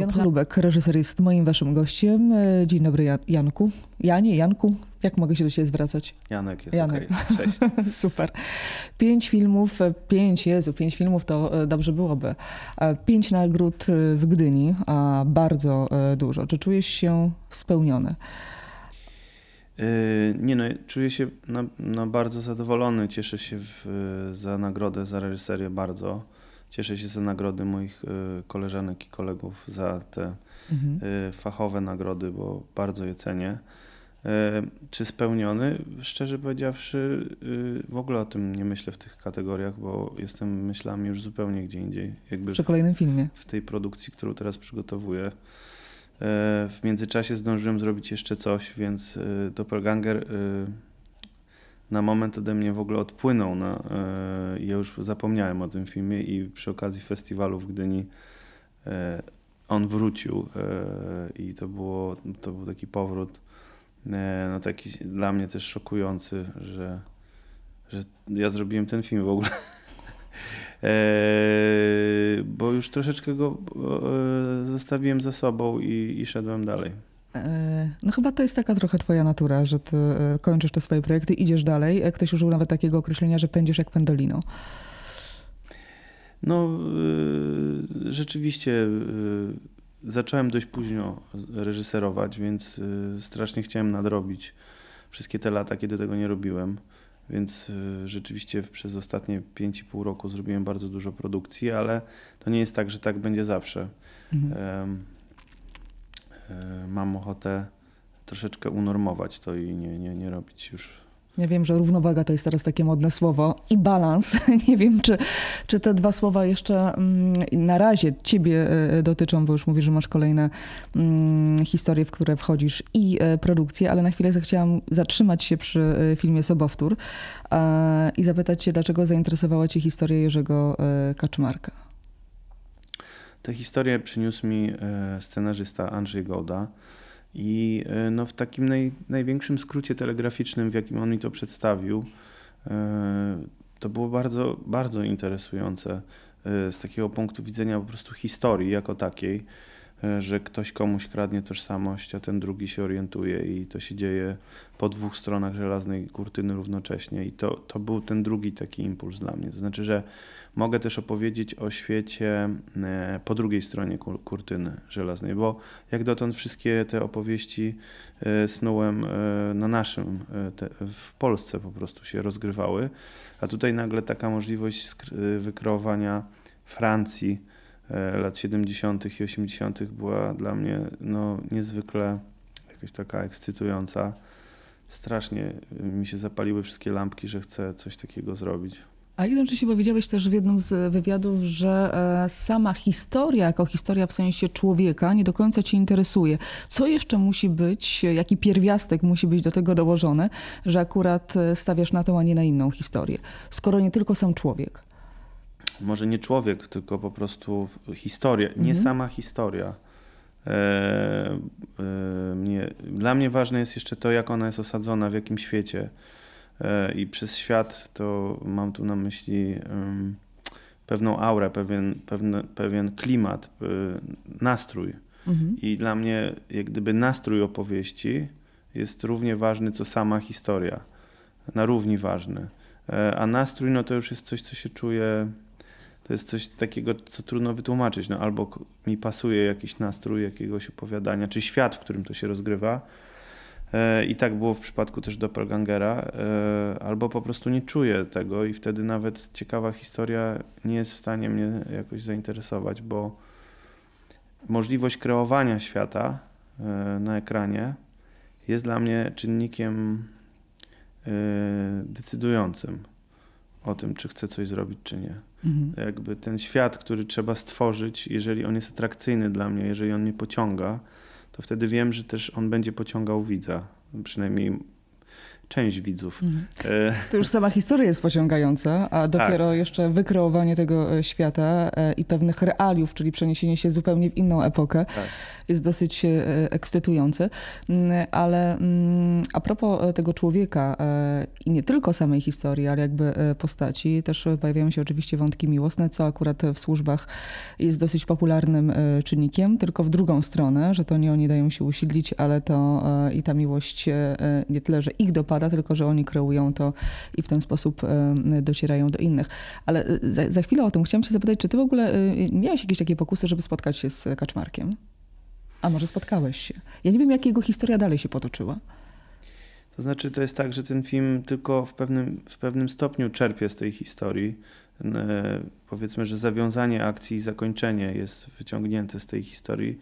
Jan Cholubek, reżyser, jest moim waszym gościem. E, Dzień dobry, Jan- Janku. Janie, Janku, jak mogę się do ciebie zwracać? Janek jest Janek. okej. Cześć. Super. Pięć filmów, e, pięć, Jezu, pięć filmów to e, dobrze byłoby. Pięć nagród w Gdyni, a bardzo dużo. Czy czujesz się spełniony? Nie no, czuję się na, na bardzo zadowolony. Cieszę się w, za nagrodę za reżyserię bardzo. Cieszę się za nagrody moich y, koleżanek i kolegów za te Mhm. y, fachowe nagrody, bo bardzo je cenię. Y, Czy spełniony? Szczerze powiedziawszy, w ogóle o tym nie myślę w tych kategoriach, bo jestem myślami już zupełnie gdzie indziej. Jakby Przy kolejnym filmie. w tej produkcji, którą teraz przygotowuję. W międzyczasie zdążyłem zrobić jeszcze coś, więc Doppelganger na moment ode mnie w ogóle odpłynął. Na, e, ja już zapomniałem o tym filmie i przy okazji festiwalu w Gdyni e, on wrócił e, i to, było, to był taki powrót no taki dla mnie też szokujący, że, że ja zrobiłem ten film w ogóle. Bo już troszeczkę go zostawiłem za sobą i, i szedłem dalej. E, No chyba to jest taka trochę twoja natura, że ty e, kończysz te swoje projekty, idziesz dalej. Ktoś użył nawet takiego określenia, że pędzisz jak pendolino. No, e, rzeczywiście zacząłem dość późno reżyserować, więc strasznie chciałem nadrobić wszystkie te lata, kiedy tego nie robiłem. Więc rzeczywiście przez ostatnie 5,5 roku zrobiłem bardzo dużo produkcji, ale to nie jest tak, że tak będzie zawsze. Mhm. Mam ochotę troszeczkę unormować to i nie, nie, nie robić już. Ja wiem, że równowaga to jest teraz takie modne słowo i balans. Nie wiem, czy, czy te dwa słowa jeszcze mm, na razie ciebie e, dotyczą, bo już mówisz, że masz kolejne mm, historie, w które wchodzisz i e, produkcje, ale na chwilę zechciałam zatrzymać się przy e, filmie Sobowtór e, i zapytać cię, dlaczego zainteresowała cię historia Jerzego e, Kaczmarka? Tę historię przyniósł mi e, scenarzysta Andrzej Goda i e, no, w takim naj, największym skrócie telegraficznym, w jakim on mi to przedstawił, e, to było bardzo, bardzo interesujące z takiego punktu widzenia po prostu historii jako takiej, że ktoś komuś kradnie tożsamość, a ten drugi się orientuje i to się dzieje po dwóch stronach żelaznej kurtyny równocześnie i to, to był ten drugi taki impuls dla mnie. To znaczy, że mogę też opowiedzieć o świecie e, po drugiej stronie kur- kurtyny żelaznej, bo jak dotąd wszystkie te opowieści e, snułem e, na naszym, w Polsce po prostu się rozgrywały, a tutaj nagle taka możliwość wykreowania Francji lat 70. i 80. była dla mnie no, niezwykle jakaś taka ekscytująca. Strasznie mi się zapaliły wszystkie lampki, że chcę coś takiego zrobić. A jednocześnie powiedziałeś też w jednym z wywiadów, że e, sama historia, jako historia w sensie człowieka, nie do końca cię interesuje. Co jeszcze musi być, jaki pierwiastek musi być do tego dołożony, że akurat e, stawiasz na tą, a nie na inną historię, skoro nie tylko sam człowiek? może nie człowiek, tylko po prostu historia, nie Mhm. sama historia. E, e, mnie, dla mnie ważne jest jeszcze to, jak ona jest osadzona, w jakim świecie. E, I przez świat to mam tu na myśli pewną aurę, pewien, pewne, pewien klimat, e, nastrój. Mhm. I dla mnie, jak gdyby nastrój opowieści jest równie ważny, co sama historia. Na równi ważny. E, A nastrój, no to już jest coś, co się czuje. To jest coś takiego, co trudno wytłumaczyć. No, albo mi pasuje jakiś nastrój jakiegoś opowiadania, czy świat, w którym to się rozgrywa. E, I tak było w przypadku też Doppelgangera. e, Albo po prostu nie czuję tego i wtedy nawet ciekawa historia nie jest w stanie mnie jakoś zainteresować, bo możliwość kreowania świata e, na ekranie jest dla mnie czynnikiem decydującym o tym, czy chcę coś zrobić, czy nie. Mhm. Jakby ten świat, który trzeba stworzyć, jeżeli on jest atrakcyjny dla mnie, jeżeli on mnie pociąga, to wtedy wiem, że też on będzie pociągał widza. Przynajmniej część widzów. Mhm. To już sama historia jest pociągająca, a dopiero tak. jeszcze wykreowanie tego świata i pewnych realiów, czyli przeniesienie się zupełnie w inną epokę. Tak jest dosyć e, ekscytujący. Mm, ale mm, a propos e, tego człowieka e, i nie tylko samej historii, ale jakby postaci, też pojawiają się oczywiście wątki miłosne, co akurat w służbach jest dosyć popularnym czynnikiem, tylko w drugą stronę, że to nie oni dają się usiedlić, ale to i ta miłość nie tyle, że ich dopada, tylko że oni kreują to i w ten sposób docierają do innych. Ale za, za chwilę o tym chciałam się zapytać, czy ty w ogóle miałeś jakieś takie pokusy, żeby spotkać się z Kaczmarkiem? A może spotkałeś się? Ja nie wiem, jak jego historia dalej się potoczyła. To znaczy, to jest tak, że ten film tylko w pewnym, w pewnym stopniu czerpie z tej historii. E, powiedzmy, że zawiązanie akcji i zakończenie jest wyciągnięte z tej historii.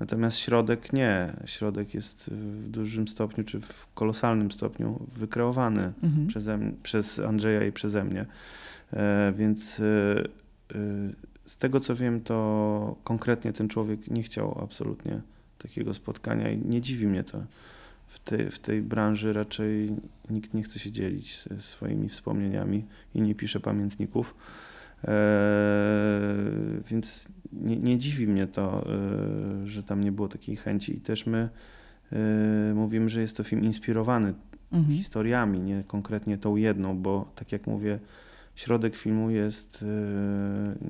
Natomiast środek nie. Środek jest w dużym stopniu, czy w kolosalnym stopniu wykreowany mhm. przeze, przez Andrzeja i przeze mnie. E, więc e, z tego co wiem, to konkretnie ten człowiek nie chciał absolutnie takiego spotkania i nie dziwi mnie to. W tej, w tej branży raczej nikt nie chce się dzielić swoimi wspomnieniami i nie pisze pamiętników. Eee, więc nie, nie, dziwi mnie to, e, że tam nie było takiej chęci. I też my e, mówimy, że jest to film inspirowany mhm. historiami, nie konkretnie tą jedną, bo tak jak mówię, środek filmu jest,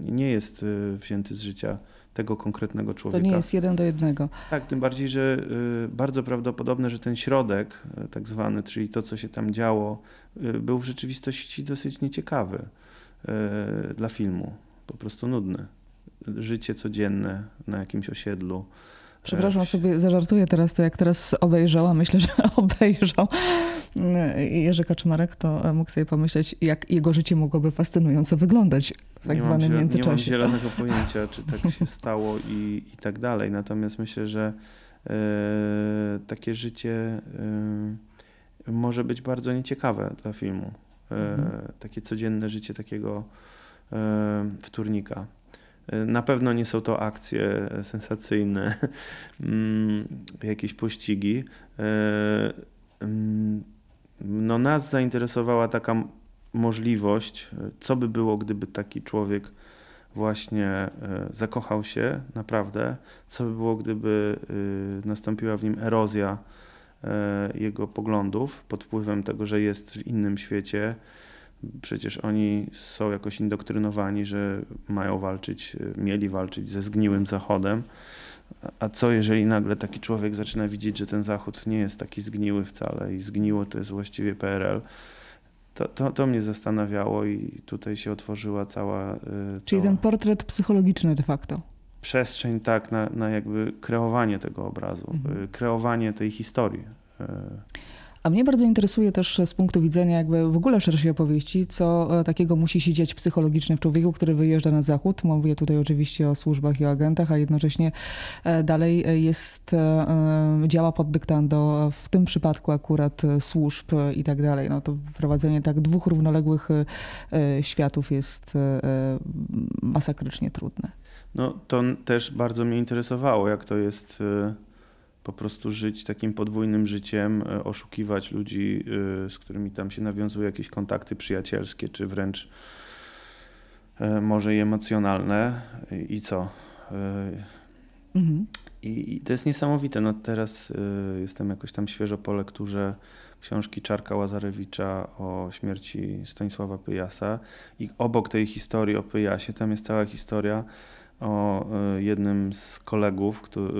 e, nie jest wzięty z życia tego konkretnego człowieka. To nie jest jeden do jednego. Tak, tym bardziej, że bardzo prawdopodobne, że ten środek, tak zwany, czyli to, co się tam działo, był w rzeczywistości dosyć nieciekawy dla filmu. Po prostu nudny. Życie codzienne na jakimś osiedlu Przepraszam, sobie zażartuję teraz to, jak teraz obejrzała, myślę, że obejrzał Jerzy Kaczmarek, to mógł sobie pomyśleć, jak jego życie mogłoby fascynująco wyglądać w tak nie zwanym mam, międzyczasie. Nie mam zielonego pojęcia, czy tak się stało i, i tak dalej. Natomiast myślę, że e, takie życie e, może być bardzo nieciekawe dla filmu. E, mhm. Takie codzienne życie takiego e, wtórnika. Na pewno nie są to akcje sensacyjne, mm, jakieś pościgi. E, mm, no nas zainteresowała taka możliwość, co by było, gdyby taki człowiek właśnie e, zakochał się naprawdę, co by było, gdyby e, nastąpiła w nim erozja jego poglądów pod wpływem tego, że jest w innym świecie, Przecież oni są jakoś indoktrynowani, że mają walczyć, mieli walczyć ze zgniłym Zachodem. A co jeżeli nagle taki człowiek zaczyna widzieć, że ten Zachód nie jest taki zgniły wcale i zgniło to jest właściwie PRL? To, to, to mnie zastanawiało i tutaj się otworzyła cała. Y, Czyli cała... ten portret psychologiczny de facto. Przestrzeń, tak, na, na jakby kreowanie tego obrazu, mhm. Y, kreowanie tej historii. Y, a mnie bardzo interesuje też z punktu widzenia jakby w ogóle szerszej opowieści, co e, takiego musi się dziać psychologicznie w człowieku, który wyjeżdża na zachód. Mówię tutaj oczywiście o służbach i o agentach, a jednocześnie e, dalej e, jest, działa pod dyktando w tym przypadku akurat służb i tak dalej. No to prowadzenie tak dwóch równoległych światów jest masakrycznie trudne. No to też bardzo mnie interesowało, jak to jest po prostu żyć takim podwójnym życiem, e, oszukiwać ludzi, e, z którymi tam się nawiązuje jakieś kontakty przyjacielskie, czy wręcz może i emocjonalne. I co? Mhm. I, I, to jest niesamowite. No teraz jestem jakoś tam świeżo po lekturze książki Czarka Łazarewicza o śmierci Stanisława Pyjasa. I obok tej historii o Pyjasie tam jest cała historia o e, jednym z kolegów który,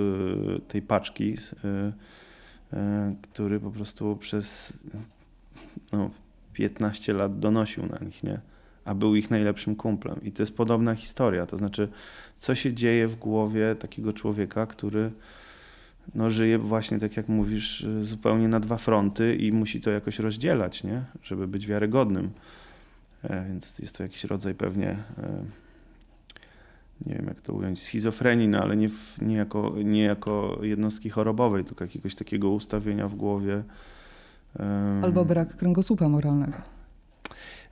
tej paczki, e, e, który po prostu przez no, 15 lat donosił na nich, nie? a był ich najlepszym kumplem. I to jest podobna historia. To znaczy, co się dzieje w głowie takiego człowieka, który no, żyje właśnie, tak jak mówisz, zupełnie na dwa fronty i musi to jakoś rozdzielać, nie? żeby być wiarygodnym. Więc jest to jakiś rodzaj pewnie nie wiem jak to ująć, schizofrenii, no ale nie, w, nie, jako, nie jako jednostki chorobowej, tylko jakiegoś takiego ustawienia w głowie. Um, Albo brak kręgosłupa moralnego.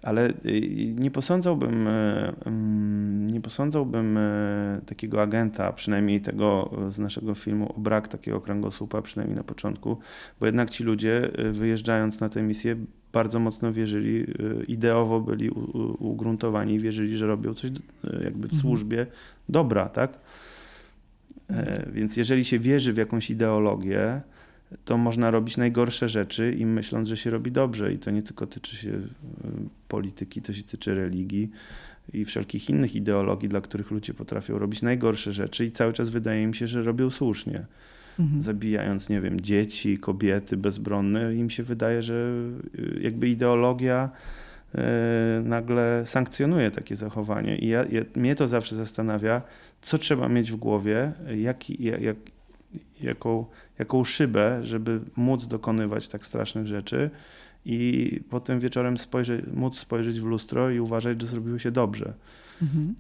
Ale y, nie posądzałbym nie posądzałbym e, takiego agenta, przynajmniej tego z naszego filmu, o brak takiego kręgosłupa, przynajmniej na początku, bo jednak ci ludzie wyjeżdżając na tę misję bardzo mocno wierzyli, ideowo byli ugruntowani i wierzyli, że robią coś jakby w mhm. służbie dobra, tak? Więc jeżeli się wierzy w jakąś ideologię, to można robić najgorsze rzeczy i myśląc, że się robi dobrze. I to nie tylko tyczy się e, polityki, to się tyczy religii i wszelkich innych ideologii, dla których ludzie potrafią robić najgorsze rzeczy i cały czas wydaje mi się, że robią słusznie. Mhm. Zabijając, nie wiem, dzieci, kobiety bezbronne, im się wydaje, że e, jakby ideologia e, nagle sankcjonuje takie zachowanie. I ja, ja, mnie to zawsze zastanawia, co trzeba mieć w głowie, jak, jak, jaką, jaką szybę, żeby móc dokonywać tak strasznych rzeczy i potem wieczorem spojrzeć, móc spojrzeć w lustro i uważać, że zrobiło się dobrze. Mhm.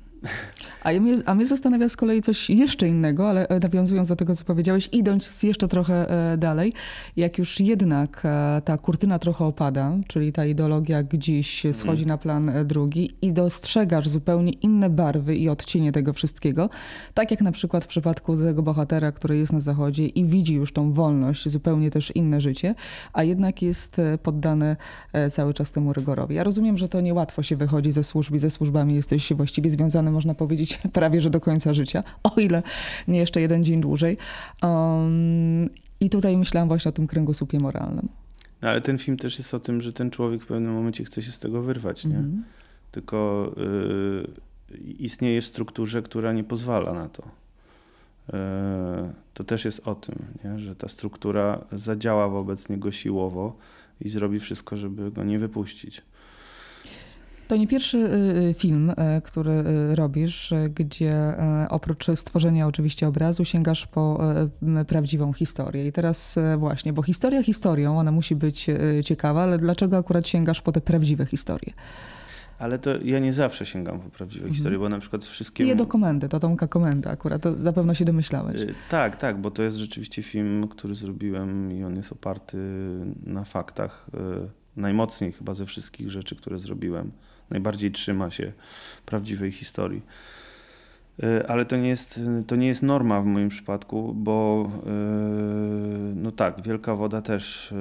A mnie, a mnie zastanawia z kolei coś jeszcze innego, ale e, nawiązując do tego, co powiedziałeś, idąc jeszcze trochę e, dalej, jak już jednak e, ta kurtyna trochę opada, czyli ta ideologia gdzieś schodzi mm. na plan drugi i dostrzegasz zupełnie inne barwy i odcienie tego wszystkiego, tak jak na przykład w przypadku tego bohatera, który jest na zachodzie i widzi już tą wolność, zupełnie też inne życie, a jednak jest poddany cały czas temu rygorowi. Ja rozumiem, że to niełatwo się wychodzi ze służb i ze służbami jesteś właściwie związany można powiedzieć, prawie że do końca życia, o ile nie jeszcze jeden dzień dłużej. Um, I tutaj myślałam właśnie o tym kręgosłupie moralnym. No, ale ten film też jest o tym, że ten człowiek w pewnym momencie chce się z tego wyrwać, nie? Mm. Tylko y, istnieje w strukturze, która nie pozwala na to. Y, to też jest o tym, nie? że ta struktura zadziała wobec niego siłowo i zrobi wszystko, żeby go nie wypuścić. To nie pierwszy y, y, film, y, który robisz, gdzie oprócz stworzenia oczywiście obrazu sięgasz po prawdziwą historię. I teraz właśnie, bo historia historią, ona musi być ciekawa, ale dlaczego akurat sięgasz po te prawdziwe historie? Ale to ja nie zawsze sięgam po prawdziwe mhm. historie, bo na przykład wszystkie... Nie do komendy, to Tomka Komenda akurat, to na pewno się domyślałeś. Tak, tak, bo to jest rzeczywiście film, który zrobiłem i on jest oparty na faktach. Najmocniej chyba ze wszystkich rzeczy, które zrobiłem najbardziej trzyma się prawdziwej historii. E, ale to nie, jest, to nie jest norma w moim przypadku, bo e, no tak, Wielka Woda też e,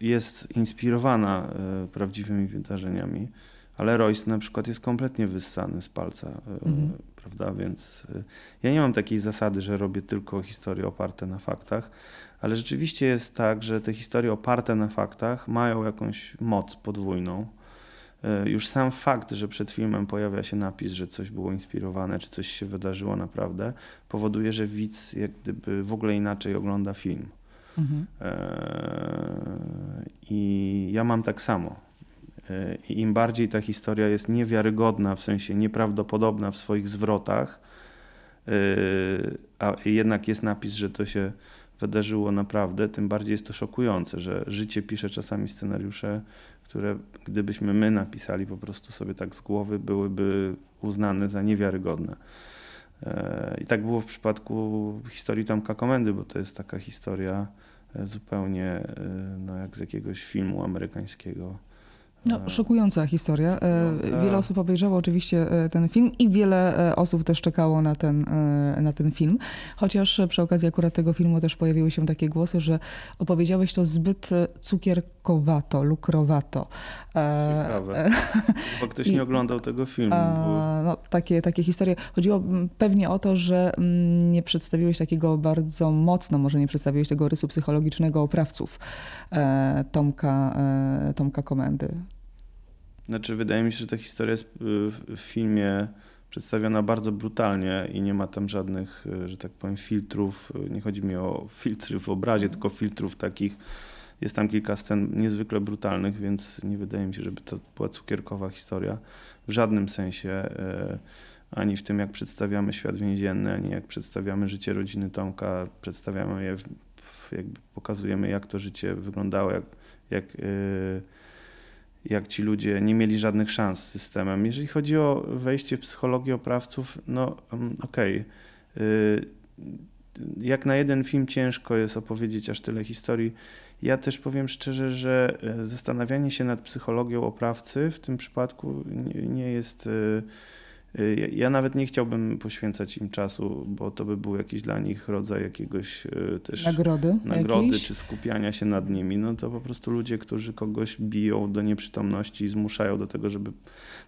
jest inspirowana prawdziwymi wydarzeniami, ale Royce na przykład jest kompletnie wyssany z palca, mhm. prawda? Więc ja nie mam takiej zasady, że robię tylko historie oparte na faktach, ale rzeczywiście jest tak, że te historie oparte na faktach mają jakąś moc podwójną już sam fakt, że przed filmem pojawia się napis, że coś było inspirowane, czy coś się wydarzyło naprawdę, powoduje, że widz jak gdyby w ogóle inaczej ogląda film. Mhm. E, I ja mam tak samo. E, I im bardziej ta historia jest niewiarygodna, w sensie nieprawdopodobna w swoich zwrotach, a jednak jest napis, że to się wydarzyło naprawdę, tym bardziej jest to szokujące, że życie pisze czasami scenariusze, które gdybyśmy my napisali po prostu sobie tak z głowy, byłyby uznane za niewiarygodne. E, I tak było w przypadku historii Tomka Komendy, bo to jest taka historia e, zupełnie e, no, jak z jakiegoś filmu amerykańskiego. No, szokująca historia. Szokująca. Wiele osób obejrzało oczywiście ten film i wiele osób też czekało na ten, na ten film. Chociaż przy okazji akurat tego filmu też pojawiły się takie głosy, że opowiedziałeś to zbyt cukierkowato, lukrowato. Ciekawe. Bo ktoś nie oglądał tego filmu. No, takie, takie historie. Chodziło pewnie o to, że nie przedstawiłeś takiego bardzo mocno, może nie przedstawiłeś tego rysu psychologicznego oprawców Tomka, Tomka Komendy. Znaczy, wydaje mi się, że ta historia jest w filmie przedstawiona bardzo brutalnie i nie ma tam żadnych, e, że tak powiem, filtrów. Nie chodzi mi o filtry w obrazie, tylko filtrów takich. Jest tam kilka scen niezwykle brutalnych, więc nie wydaje mi się, żeby to była cukierkowa historia. W żadnym sensie, e, ani w tym, jak przedstawiamy świat więzienny, ani jak przedstawiamy życie rodziny Tomka, przedstawiamy je, jakby pokazujemy, jak to życie wyglądało, jak, jak jak ci ludzie nie mieli żadnych szans z systemem. Jeżeli chodzi o wejście w psychologię oprawców, no mm, okej. Okay. Jak na jeden film ciężko jest opowiedzieć aż tyle historii. Ja też powiem szczerze, że e, zastanawianie się nad psychologią oprawcy w tym przypadku nie jest, Y, ja nawet nie chciałbym poświęcać im czasu, bo to by był jakiś dla nich rodzaj jakiegoś y, też nagrody, nagrody jakiejś? czy skupiania się nad nimi. No to po prostu ludzie, którzy kogoś biją do nieprzytomności i zmuszają do tego, żeby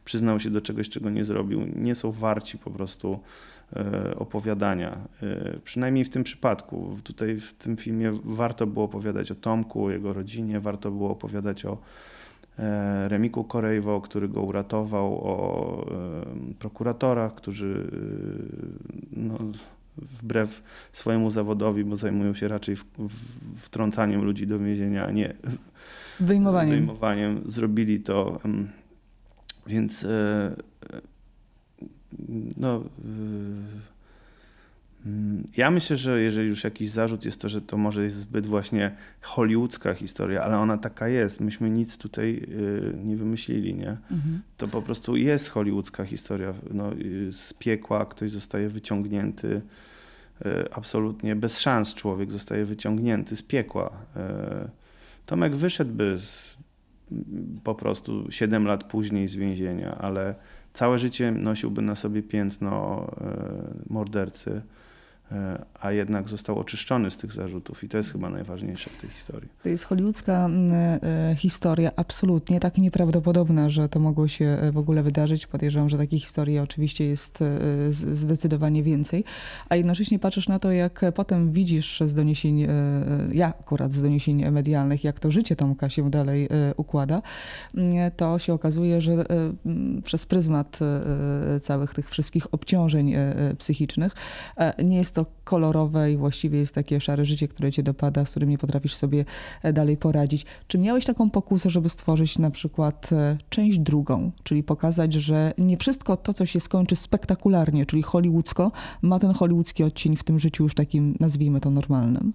przyznał się do czegoś, czego nie zrobił, nie są warci po prostu y, opowiadania. Przynajmniej w tym przypadku. Tutaj w tym filmie warto było opowiadać o Tomku, o jego rodzinie, warto było opowiadać o E, Remiku Korejwo, który go uratował, o e, prokuratorach, którzy e, no, wbrew swojemu zawodowi, bo zajmują się raczej wtrącaniem ludzi do więzienia, a nie wyjmowaniem, wyjmowaniem zrobili to. Więc no, ja myślę, że jeżeli już jakiś zarzut jest to, że to może jest zbyt właśnie hollywoodzka historia, ale ona taka jest. Myśmy nic tutaj y, nie wymyślili, nie? Mhm. To po prostu jest hollywoodzka historia. No, y, z piekła ktoś zostaje wyciągnięty, y, absolutnie bez szans człowiek zostaje wyciągnięty z piekła. Tomek wyszedłby z, po prostu 7 lat później z więzienia, ale całe życie nosiłby na sobie piętno mordercy. E, a jednak został oczyszczony z tych zarzutów i to jest chyba najważniejsze w tej historii. To jest hollywoodzka e, historia, absolutnie tak nieprawdopodobna, że to mogło się e, w ogóle wydarzyć. Podejrzewam, że takich historii oczywiście jest zdecydowanie więcej, a jednocześnie patrzysz na to, jak potem widzisz z doniesień, ja akurat z doniesień medialnych, jak to życie Tomka się dalej układa, to się okazuje, że przez pryzmat całych tych wszystkich obciążeń psychicznych nie jest to kolorowe i właściwie jest takie szare życie, które cię dopada, z którym nie potrafisz sobie e, dalej poradzić. Czy miałeś taką pokusę, żeby stworzyć na przykład e, część drugą, czyli pokazać, że nie wszystko to, co się skończy spektakularnie, czyli hollywoodzko, ma ten hollywoodzki odcień w tym życiu już takim, nazwijmy to, normalnym?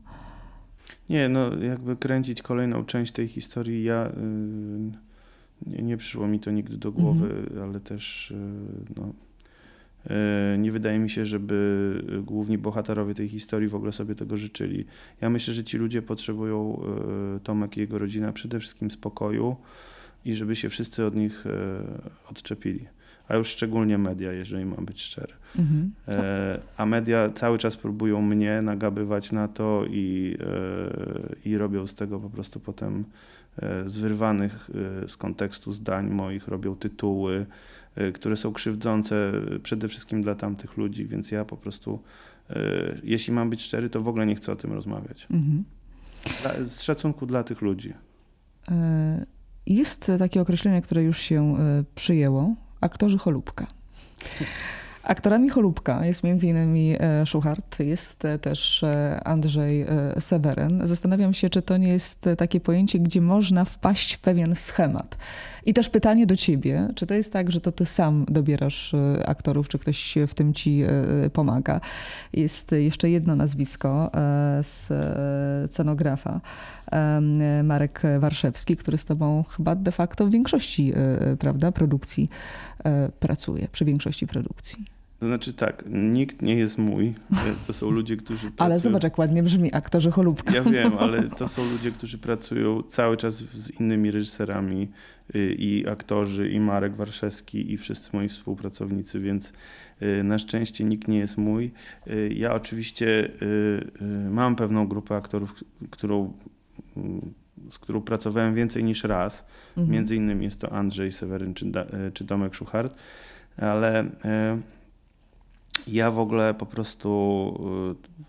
Nie, no jakby kręcić kolejną część tej historii, ja... Yy, nie, nie przyszło mi to nigdy do głowy, mhm. ale też yy, no, nie wydaje mi się, żeby główni bohaterowie tej historii w ogóle sobie tego życzyli. Ja myślę, że ci ludzie potrzebują, e, Tomek i jego rodzina, przede wszystkim spokoju i żeby się wszyscy od nich e, odczepili. A już szczególnie media, jeżeli mam być szczery. Mhm. A media cały czas próbują mnie nagabywać na to i, i robią z tego po prostu potem z wyrwanych z kontekstu zdań moich, robią tytuły które są krzywdzące przede wszystkim dla tamtych ludzi, więc ja po prostu, y, jeśli mam być szczery, to w ogóle nie chcę o tym rozmawiać. Mhm. Z szacunku dla tych ludzi. Jest takie określenie, które już się przyjęło, aktorzy cholubka. Aktorami Cholubka jest m.in. E, Szuchart, jest też Andrzej Seweryn. Zastanawiam się, czy to nie jest takie pojęcie, gdzie można wpaść w pewien schemat. I też pytanie do ciebie, czy to jest tak, że to ty sam dobierasz e, aktorów, czy ktoś w tym ci e, pomaga? Jest jeszcze jedno nazwisko e, z scenografa, Marek Warszewski, który z tobą chyba de facto w większości prawda, produkcji pracuje, przy większości produkcji. To znaczy tak, nikt nie jest mój. To są ludzie, którzy pracują... Ale zobacz, jak ładnie brzmi aktorzy Cholubka. Ja wiem, ale to są ludzie, którzy pracują cały czas z innymi reżyserami y, i aktorzy, i Marek Warszewski, i wszyscy moi współpracownicy, więc y, na szczęście nikt nie jest mój. Y, ja oczywiście mam pewną grupę aktorów, którą z którą pracowałem więcej niż raz. Mhm. Między innymi jest to Andrzej Seweryn czy, czy Tomek Szuchart, ale ja w ogóle po prostu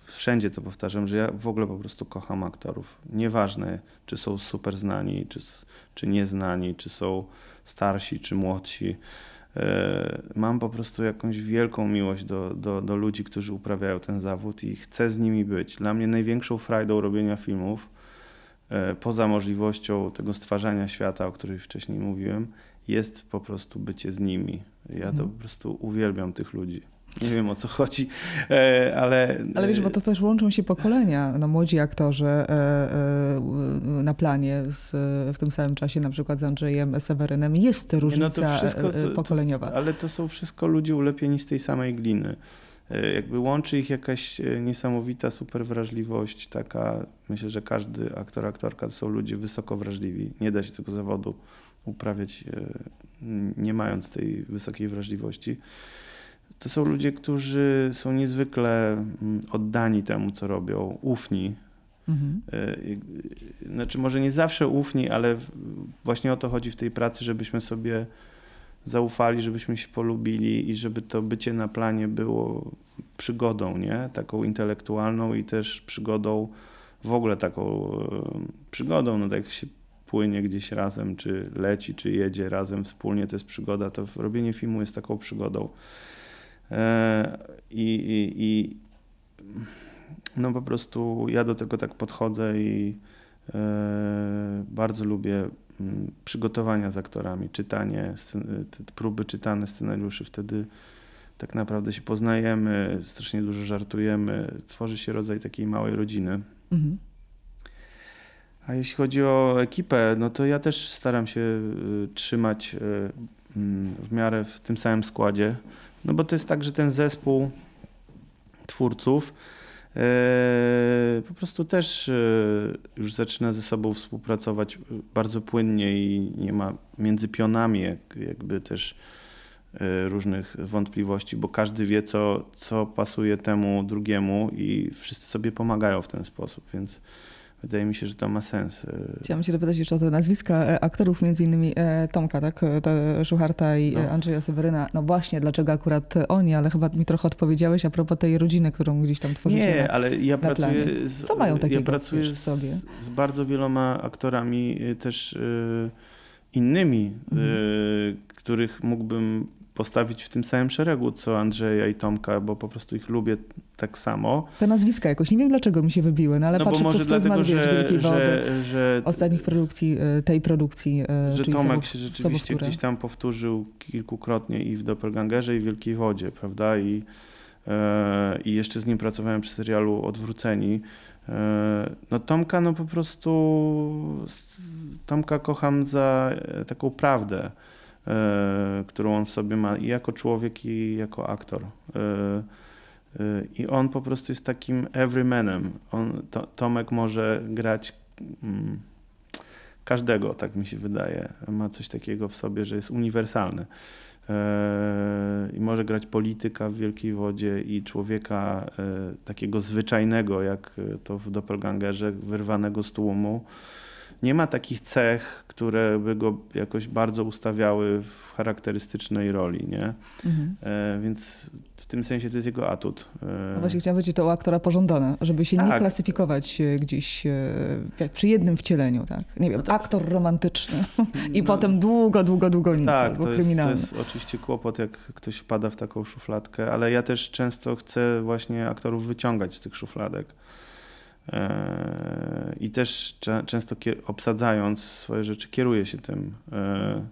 y, wszędzie to powtarzam, że ja w ogóle po prostu kocham aktorów. Nieważne, czy są super znani, czy, czy nieznani, czy są starsi, czy młodsi. Y, mam po prostu jakąś wielką miłość do, do, do ludzi, którzy uprawiają ten zawód i chcę z nimi być. Dla mnie największą frajdą robienia filmów, y, poza możliwością tego stwarzania świata, o której wcześniej mówiłem, jest po prostu bycie z nimi. Ja to mhm. po prostu uwielbiam tych ludzi. Nie wiem o co chodzi, e, ale. Ale wiesz, bo to też łączą się pokolenia. No, młodzi aktorzy e, e, na planie z, w tym samym czasie, na przykład z Andrzejem Sewerynem. Jest różnica no wszystko, to, pokoleniowa. To, ale to są wszystko ludzie ulepieni z tej samej gliny. Jakby łączy ich jakaś niesamowita super wrażliwość, taka, myślę, że każdy aktor, aktorka to są ludzie wysoko wrażliwi. Nie da się tego zawodu uprawiać nie mając tej wysokiej wrażliwości. To są ludzie, którzy są niezwykle mm, oddani temu, co robią, ufni. Mhm. Znaczy, może nie zawsze ufni, ale właśnie o to chodzi w tej pracy, żebyśmy sobie zaufali, żebyśmy się polubili i żeby to bycie na planie było przygodą, nie? Taką intelektualną i też przygodą, w ogóle taką przygodą, no tak jak się płynie gdzieś razem, czy leci, czy jedzie razem wspólnie, to jest przygoda, to robienie filmu jest taką przygodą. E, I, i, i no po prostu ja do tego tak podchodzę i e, bardzo lubię mm, przygotowania z aktorami, czytanie, próby czytane scenariuszy, wtedy tak naprawdę się poznajemy, strasznie dużo żartujemy, tworzy się rodzaj takiej małej rodziny. Mhm. A jeśli chodzi o ekipę, no to ja też staram się y, trzymać y, mm, w miarę w tym samym składzie. No bo to jest tak, że ten zespół twórców y, po prostu też już zaczyna ze sobą współpracować bardzo płynnie i nie ma między pionami jakby też różnych wątpliwości, bo każdy wie, co, co pasuje temu drugiemu i wszyscy sobie pomagają w ten sposób, więc Wydaje mi się, że to ma sens. Chciałam się dopytać jeszcze o te nazwiska e, aktorów, między innymi e, Tomka, tak? Szucharta i no. Andrzeja Seweryna. No właśnie, dlaczego akurat oni, ale chyba mi trochę odpowiedziałeś a propos tej rodziny, którą gdzieś tam tworzycie Nie, na, ale ja pracuję, z, Co mają takiego ja pracuję sobie? Z, z bardzo wieloma aktorami też y, innymi, mhm. y, których mógłbym postawić w tym samym szeregu, co Andrzeja i Tomka, bo po prostu ich lubię tak samo. Te nazwiska jakoś, nie wiem dlaczego mi się wybiły, no ale no patrzę przez dlatego, że, Wielkiej że, Wody, że, ostatnich produkcji, e, tej produkcji, e, Że Tomek się rzeczywiście gdzieś tam powtórzył kilkukrotnie i w Doppelgangerze i w Wielkiej Wodzie, prawda? I, e, i jeszcze z nim pracowałem przy serialu Odwróceni. No Tomka, no po prostu Tomka kocham za e, taką prawdę którą on sobie ma i jako człowiek, i jako aktor. E, e, I on po prostu jest takim everymanem. On, to, Tomek może grać mm, każdego, tak mi się wydaje. Ma coś takiego w sobie, że jest uniwersalny. I może grać polityka w Wielkiej Wodzie i człowieka takiego zwyczajnego, jak to w Doppelgangerze, wyrwanego z tłumu nie ma takich cech, które by go jakoś bardzo ustawiały w charakterystycznej roli, nie? Mhm. E, więc w tym sensie to jest jego atut. E, no właśnie chciałam powiedzieć, to u aktora pożądane, żeby się tak. nie klasyfikować e, gdzieś e, przy jednym wcieleniu, tak? Nie wiem, no tak. aktor romantyczny i no, potem długo, długo, długo nic, tak, albo to kryminalny. Jest, to jest oczywiście kłopot, jak ktoś wpada w taką szufladkę, ale ja też często chcę właśnie aktorów wyciągać z tych szufladek. I też często obsadzając swoje rzeczy, kieruję się tym, e,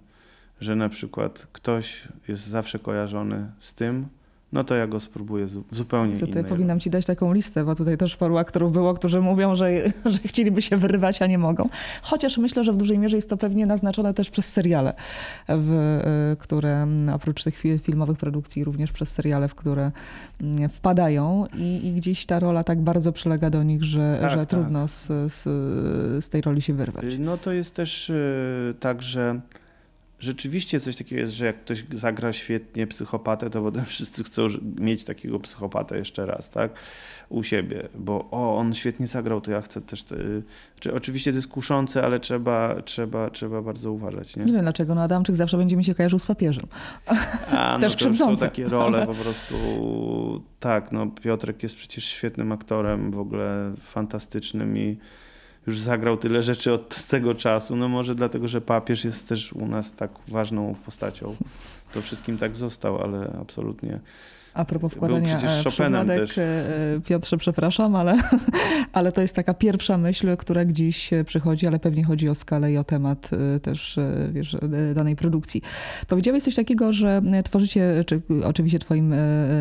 że na przykład ktoś jest zawsze kojarzony z tym, no to ja go spróbuję zupełnie Co, innej. Powinnam ci dać taką listę, bo tutaj też paru aktorów było, którzy mówią, że, że chcieliby się wyrywać, a nie mogą. Chociaż myślę, że w dużej mierze jest to pewnie naznaczone też przez seriale, w, y, które oprócz tych filmowych produkcji również przez seriale, w które wpadają i, i gdzieś ta rola tak bardzo przylega do nich, że, tak, że tak. trudno z, z, z tej roli się wyrwać. No to jest też y, tak, że rzeczywiście coś takiego jest, że jak ktoś zagra świetnie psychopatę, to potem wszyscy chcą mieć takiego psychopatę jeszcze raz, tak? U siebie, bo o, on świetnie zagrał, to ja chcę też. Te... Czy, oczywiście to jest kuszące, ale trzeba, trzeba, trzeba bardzo uważać. Nie? nie wiem dlaczego, no Adamczyk zawsze będzie mi się kojarzył z papieżem. A, no też to są takie role po prostu. Tak, no Piotrek jest przecież świetnym aktorem, w ogóle fantastycznym i już zagrał tyle rzeczy od tego czasu. No może dlatego, że papież jest też u nas tak ważną postacią. To wszystkim tak został, ale absolutnie a propos wkładania e, przykładek, e, Piotrze, przepraszam, ale, ale to jest taka pierwsza myśl, która gdzieś przychodzi, ale pewnie chodzi o skalę i o temat e, też wiesz, danej produkcji. Powiedziałeś coś takiego, że tworzycie, czy oczywiście twoim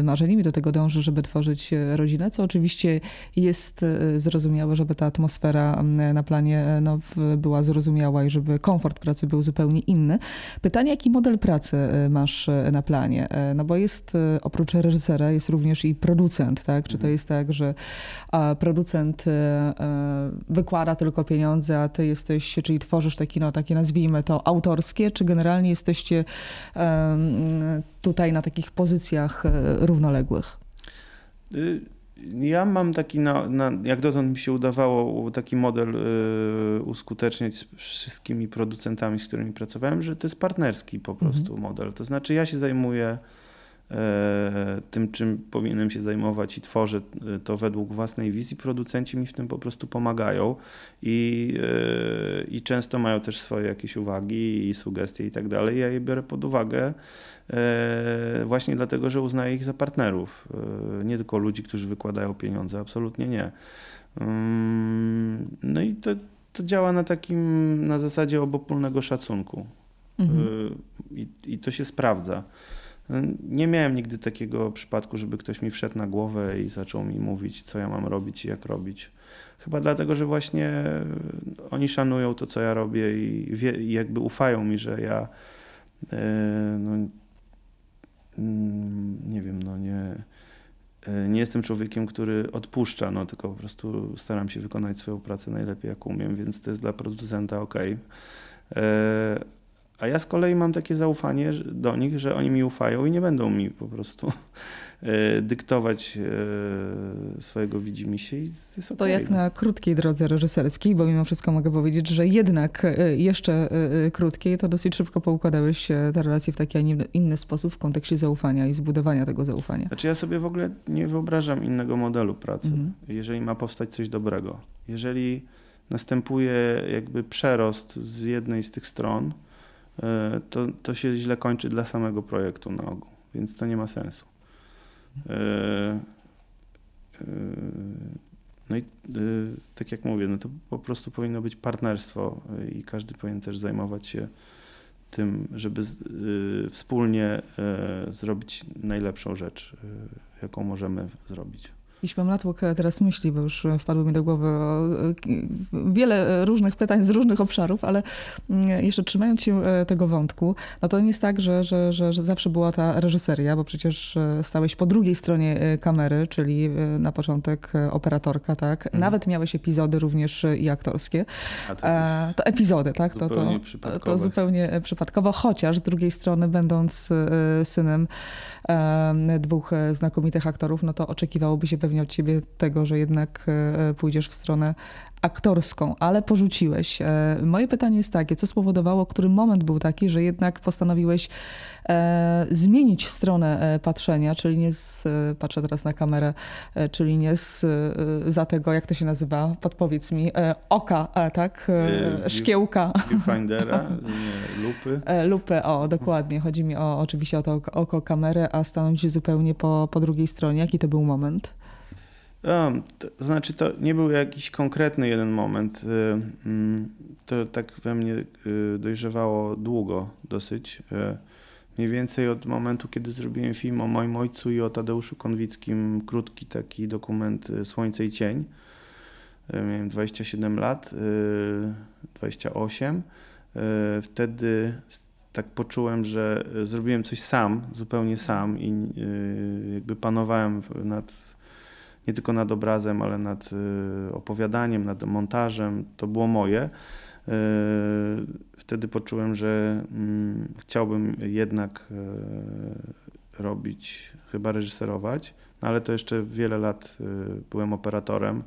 marzeniem i do tego dąży, żeby tworzyć rodzinę, co oczywiście jest zrozumiałe, żeby ta atmosfera na planie no, była zrozumiała i żeby komfort pracy był zupełnie inny. Pytanie, jaki model pracy masz na planie? No bo jest oprócz reżysera jest również i producent, tak? Czy to Mhm. jest tak, że producent e, e, wykłada tylko pieniądze, a ty jesteś, czyli tworzysz te kino, takie nazwijmy to autorskie, czy generalnie jesteście tutaj na takich pozycjach e, równoległych? Y, Ja mam taki, na, na, jak dotąd mi się udawało taki model y, uskuteczniać z wszystkimi producentami, z którymi pracowałem, że to jest partnerski po prostu model. To znaczy ja się zajmuję tym, czym powinienem się zajmować i tworzę e, to według własnej wizji. Producenci mi w tym po prostu pomagają i, e, i często mają też swoje jakieś uwagi i sugestie i tak dalej. Ja je biorę pod uwagę e, właśnie dlatego, że uznaję ich za partnerów. E, Nie tylko ludzi, którzy wykładają pieniądze, absolutnie nie. Mm, No i to, to działa na takim, na zasadzie obopólnego szacunku. Mhm. I, I to się sprawdza. Nie miałem nigdy takiego przypadku, żeby ktoś mi wszedł na głowę i zaczął mi mówić, co ja mam robić i jak robić. Chyba dlatego, że właśnie y, oni szanują to, co ja robię i, wie, i jakby ufają mi, że ja y, no, mm, nie wiem, no nie, y, nie jestem człowiekiem, który odpuszcza, no tylko po prostu staram się wykonać swoją pracę najlepiej, jak umiem, więc to jest dla producenta ok. A ja z kolei mam takie zaufanie do nich, że oni mi ufają i nie będą mi po prostu e, dyktować e, swojego widzimisię i to jest To jak no. na krótkiej drodze reżyserskiej, bo mimo wszystko mogę powiedzieć, że jednak e, jeszcze krótkiej, to dosyć szybko poukładałeś te relacje w taki, a nie inny sposób w kontekście zaufania i zbudowania tego zaufania. Znaczy ja sobie w ogóle nie wyobrażam innego modelu pracy, Mhm. jeżeli ma powstać coś dobrego. Jeżeli następuje jakby przerost z jednej z tych stron, to, to się źle kończy dla samego projektu na ogół, więc to nie ma sensu. E, e, No i e, tak jak mówię, no to po prostu powinno być partnerstwo e, i każdy powinien też zajmować się tym, żeby wspólnie e, zrobić najlepszą rzecz, e, jaką możemy zrobić. Jakiś mam natłok e, teraz myśli, bo już e, wpadły mi do głowy e, wiele różnych pytań z różnych obszarów, ale mm, jeszcze trzymając się tego wątku, no to nie jest tak, że, że, że, że zawsze była ta reżyseria, bo przecież stałeś po drugiej stronie kamery, czyli na początek operatorka, tak? Mhm. Nawet miałeś epizody również i aktorskie. A to To epizody, tak? To, to, zupełnie to zupełnie przypadkowo, chociaż z drugiej strony, będąc synem dwóch znakomitych aktorów, no to oczekiwałoby się pewnie od ciebie tego, że jednak e, pójdziesz w stronę aktorską, ale porzuciłeś. E, Moje pytanie jest takie, co spowodowało, który moment był taki, że jednak postanowiłeś e, zmienić stronę e, patrzenia, czyli nie z, e, patrzę teraz na kamerę, e, czyli nie z, e, za tego, jak to się nazywa, podpowiedz mi, e, oka, e, tak, E, e, szkiełka. Viewfindera, lupy. E, Lupę, o, dokładnie. Chodzi mi o, oczywiście o to oko, oko kamery, a stanąć zupełnie po, po drugiej stronie. Jaki to był moment? To znaczy, to nie był jakiś konkretny jeden moment. y, mm, To tak we mnie y, dojrzewało długo dosyć. y, Mniej więcej od momentu, kiedy zrobiłem film o moim ojcu i o Tadeuszu Konwickim, krótki taki dokument Słońce i Cień. Miałem 27 lat, y, 28. Y, Wtedy tak poczułem, że zrobiłem coś sam, zupełnie sam i jakby panowałem nad nie tylko nad obrazem, ale nad y, opowiadaniem, nad montażem. To było moje. Y, Wtedy poczułem, że mm, chciałbym jednak y, robić, chyba reżyserować, no ale to jeszcze wiele lat byłem operatorem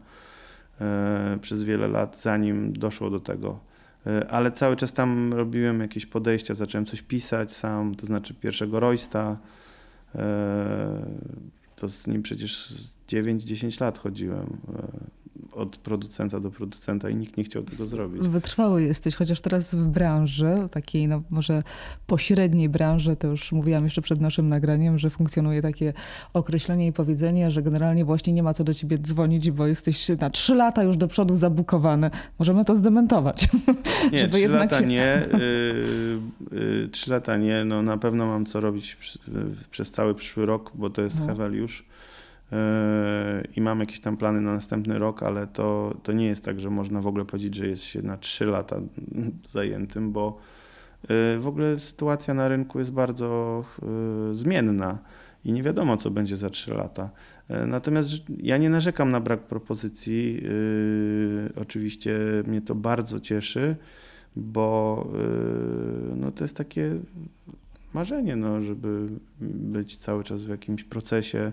przez wiele lat, zanim doszło do tego. Ale cały czas tam robiłem jakieś podejścia, zacząłem coś pisać sam, to znaczy pierwszego Roysta. To z nim przecież z 9-10 lat chodziłem e, od producenta do producenta i nikt nie chciał tego zrobić. Wytrwały jesteś, chociaż teraz w branży, takiej no może pośredniej branży, to już mówiłam jeszcze przed naszym nagraniem, że funkcjonuje takie określenie i powiedzenie, że generalnie właśnie nie ma co do ciebie dzwonić, bo jesteś na trzy lata już do przodu zabukowany. Możemy to zdementować. Nie, trzy lata się- nie, y, y, trzy lata nie, no na pewno mam co robić przy- y, przez cały przyszły rok, bo to jest Mhm. Heweliusz y, i mam jakieś tam plany na następny rok, ale to, to nie jest tak, że można w ogóle powiedzieć, że jest się na trzy lata zajętym, bo y, w ogóle sytuacja na rynku jest bardzo y, zmienna i nie wiadomo, co będzie za 3 lata. Natomiast ja nie narzekam na brak propozycji. Oczywiście mnie to bardzo cieszy, bo no, to jest takie marzenie, no, żeby być cały czas w jakimś procesie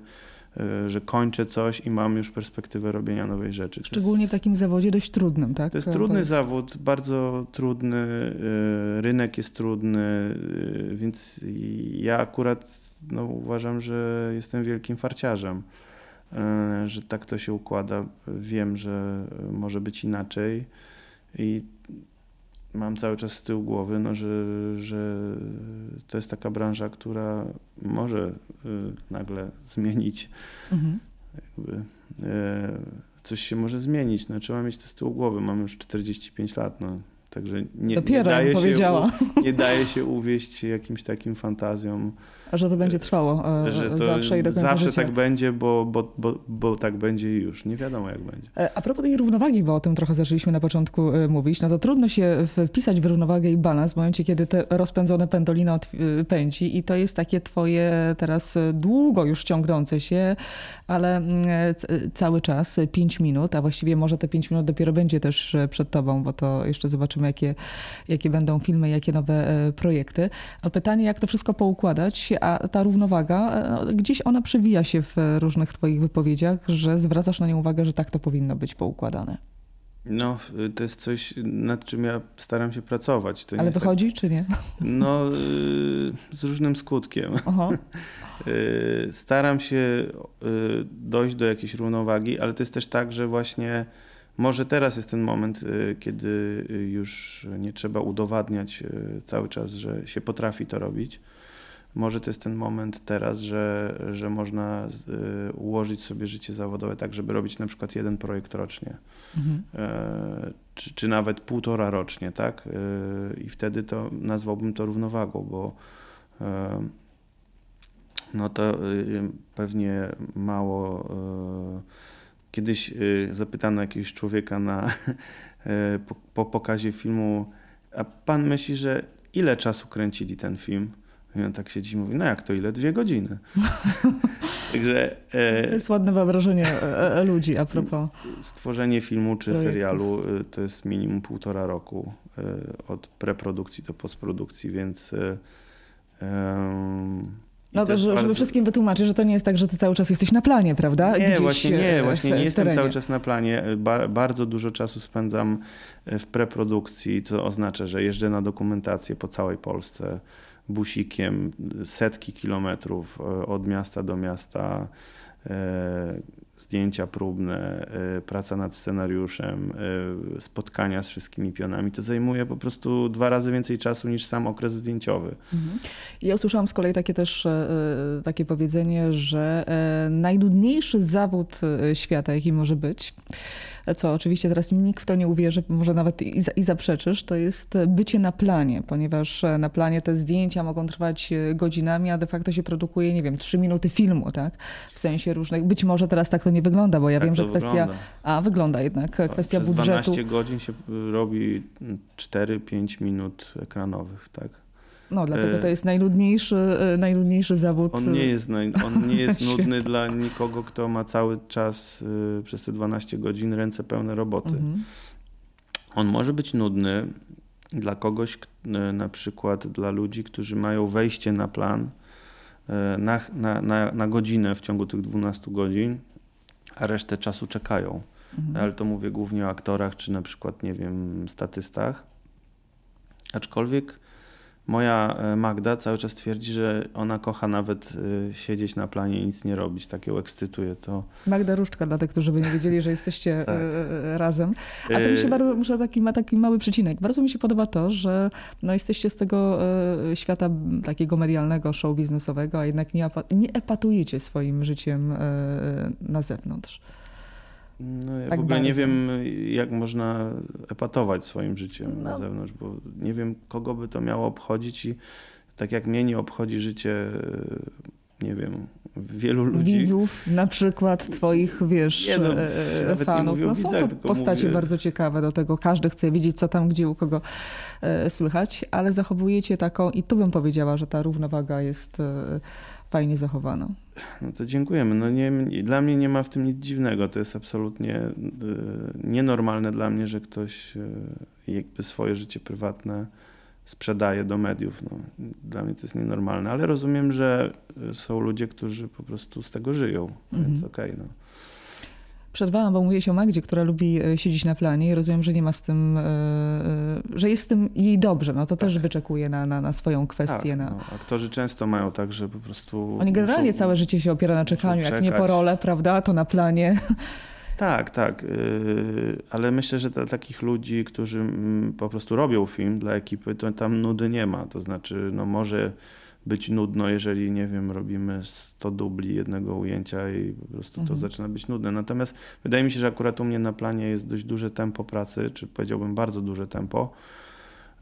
że kończę coś i mam już perspektywę robienia nowej rzeczy. Szczególnie w takim zawodzie dość trudnym, tak? To jest trudny jest... zawód, bardzo trudny, e, rynek jest trudny, e, więc ja akurat no, uważam, że jestem wielkim farciarzem, że tak to się układa. Wiem, że może być inaczej i mam cały czas z tyłu głowy, no, że, że to jest taka branża, która może y, nagle zmienić. Mhm. Jakby, y, coś się może zmienić. No, trzeba mieć to z tyłu głowy. Mam już 45 lat. No. Także nie, Dopiero nie, daje powiedziała. Się, nie daje się uwieść jakimś takim fantazjom. A że to będzie trwało e, że to zawsze i do końca Zawsze życia. tak będzie, bo, bo, bo, bo tak będzie i już. Nie wiadomo jak będzie. E, a propos tej równowagi, bo o tym trochę zaczęliśmy na początku e, mówić, no to trudno się wpisać w równowagę i balans w momencie, kiedy te rozpędzone pendolino pędzi i to jest takie twoje teraz długo już ciągnące się, ale mm, cały czas 5 minut, a właściwie może te 5 minut dopiero będzie też przed tobą, bo to jeszcze zobaczymy, jakie, jakie będą filmy, jakie nowe projekty. A pytanie, jak to wszystko poukładać, a ta równowaga, e, gdzieś ona przewija się w różnych twoich wypowiedziach, że zwracasz na nią uwagę, że tak to powinno być poukładane. No, to jest coś, nad czym ja staram się pracować. To Ale wychodzi, tak... czy nie? No, y, z różnym skutkiem. Y, staram się y, dojść do jakiejś równowagi, ale to jest też tak, że właśnie może teraz jest ten moment, kiedy już nie trzeba udowadniać cały czas, że się potrafi to robić może to jest ten moment teraz, że, że można y, ułożyć sobie życie zawodowe tak, żeby robić na przykład jeden projekt rocznie, mhm. E, czy, czy nawet półtora rocznie, tak? E, I wtedy to nazwałbym to równowagą, bo e, no to pewnie mało. Kiedyś zapytano jakiegoś człowieka na, po, po pokazie filmu, a pan myśli, że ile czasu kręcili ten film? I on tak siedzi i mówi, no jak to ile? Dwie godziny. Także... E, to jest ładne wyobrażenie e, e, ludzi a propos. Stworzenie filmu czy serialu to jest minimum półtora roku od preprodukcji do postprodukcji, więc... no to, żeby bardzo... wszystkim wytłumaczyć, że to nie jest tak, że ty cały czas jesteś na planie, prawda? Nie, Gdzieś właśnie nie, właśnie nie jestem cały czas na planie. Ba bardzo dużo czasu spędzam w preprodukcji, co oznacza, że jeżdżę na dokumentację po całej Polsce busikiem setki kilometrów e, od miasta do miasta, e, zdjęcia próbne, e, praca nad scenariuszem, spotkania z wszystkimi pionami. To zajmuje po prostu dwa razy więcej czasu niż sam okres zdjęciowy. Mhm. Ja usłyszałam z kolei takie też takie powiedzenie, że najnudniejszy zawód świata, jaki może być, co oczywiście teraz nikt w to nie uwierzy, może nawet i, i zaprzeczysz, to jest bycie na planie, ponieważ na planie te zdjęcia mogą trwać e, godzinami, a de facto się produkuje, nie wiem, trzy minuty filmu, tak? W sensie różnych. Być może teraz tak to nie wygląda, bo ja wiem, że kwestia. Wygląda. A wygląda jednak kwestia Przez budżetu. 12 godzin się robi 4-5 minut ekranowych, tak? No, dlatego to jest najnudniejszy, e, najnudniejszy zawód. On nie jest, on nie jest nudny dla nikogo, kto ma cały czas e, przez te 12 godzin ręce pełne roboty. Mhm. On może być nudny dla kogoś, e, na przykład dla ludzi, którzy mają wejście na plan na, na, na, na godzinę w ciągu tych 12 godzin, a resztę czasu czekają. Mhm. Ale to mówię głównie o aktorach, czy na przykład, nie wiem, statystach. Aczkolwiek Moja e, Magda cały czas twierdzi, że ona kocha nawet e, siedzieć na planie i nic nie robić. Tak ją ekscytuje to. Magda Różczka, dla tych, którzy by nie wiedzieli, że jesteście tak. E, razem. A to mi się bardzo, muszę taki, ma taki mały przycinek. Bardzo mi się podoba to, że no, jesteście z tego świata takiego medialnego, show biznesowego, a jednak nie, nie epatujecie swoim życiem na zewnątrz. No, ja tak w ogóle bardzo. nie wiem, jak można epatować swoim życiem no. na zewnątrz, bo nie wiem, kogo by to miało obchodzić i tak jak mnie nie obchodzi życie, nie wiem, wielu ludzi. Widzów, na przykład twoich, wiesz, nie, no, e, fanów. No, są to postacie mówię... bardzo ciekawe do tego. Każdy chce wiedzieć, co tam, gdzie, u kogo e, słychać, ale zachowujecie taką, i tu bym powiedziała, że ta równowaga jest e, fajnie zachowana. No to dziękujemy. No nie, dla mnie nie ma w tym nic dziwnego. To jest absolutnie nienormalne dla mnie, że ktoś jakby swoje życie prywatne sprzedaje do mediów. No, dla mnie to jest nienormalne, ale rozumiem, że są ludzie, którzy po prostu z tego żyją, mhm. więc okej. Okay, no. Przerwałam, bo mówiłeś o Magdzie, która lubi e, siedzieć na planie i rozumiem, że nie ma z tym, e, e, że jest z tym jej dobrze. No to tak. też wyczekuje na, na, na swoją kwestię. Tak, na... No, aktorzy często mają tak, że po prostu... Oni generalnie muszą, całe życie się opiera na czekaniu, jak nie po rolę, prawda, to na planie. Tak, tak, y, ale myślę, że dla takich ludzi, którzy mm, po prostu robią film dla ekipy, to tam nudy nie ma. To znaczy, no może być nudno, jeżeli, nie wiem, robimy 100 dubli jednego ujęcia i po prostu mhm. to zaczyna być nudne. Natomiast wydaje mi się, że akurat u mnie na planie jest dość duże tempo pracy, czy powiedziałbym bardzo duże tempo,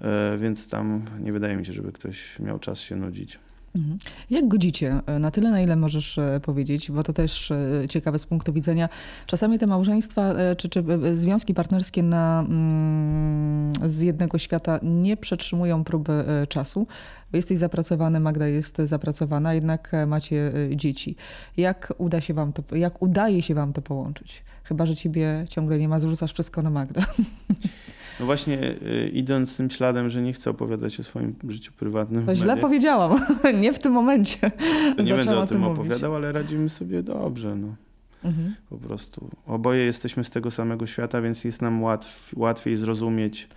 y, więc tam nie wydaje mi się, żeby ktoś miał czas się nudzić. Mhm. Jak godzicie e, na tyle, na ile możesz e, powiedzieć, bo to też e, ciekawe z punktu widzenia. Czasami te małżeństwa czy, czy związki partnerskie na, mm, z jednego świata nie przetrzymują próby czasu. Jesteś zapracowany, Magda jest zapracowana, jednak macie dzieci. Jak uda się wam to, jak udaje się wam to połączyć? Chyba, że ciebie ciągle nie ma, zrzucasz wszystko na Magdę. No właśnie y, idąc tym śladem, że nie chcę opowiadać o swoim życiu prywatnym. To źle powiedziałam, nie w tym momencie. To nie będę o tym mówić. opowiadał, ale radzimy sobie dobrze. No. Mhm. Po prostu. Oboje jesteśmy z tego samego świata, więc jest nam łatw, łatwiej zrozumieć,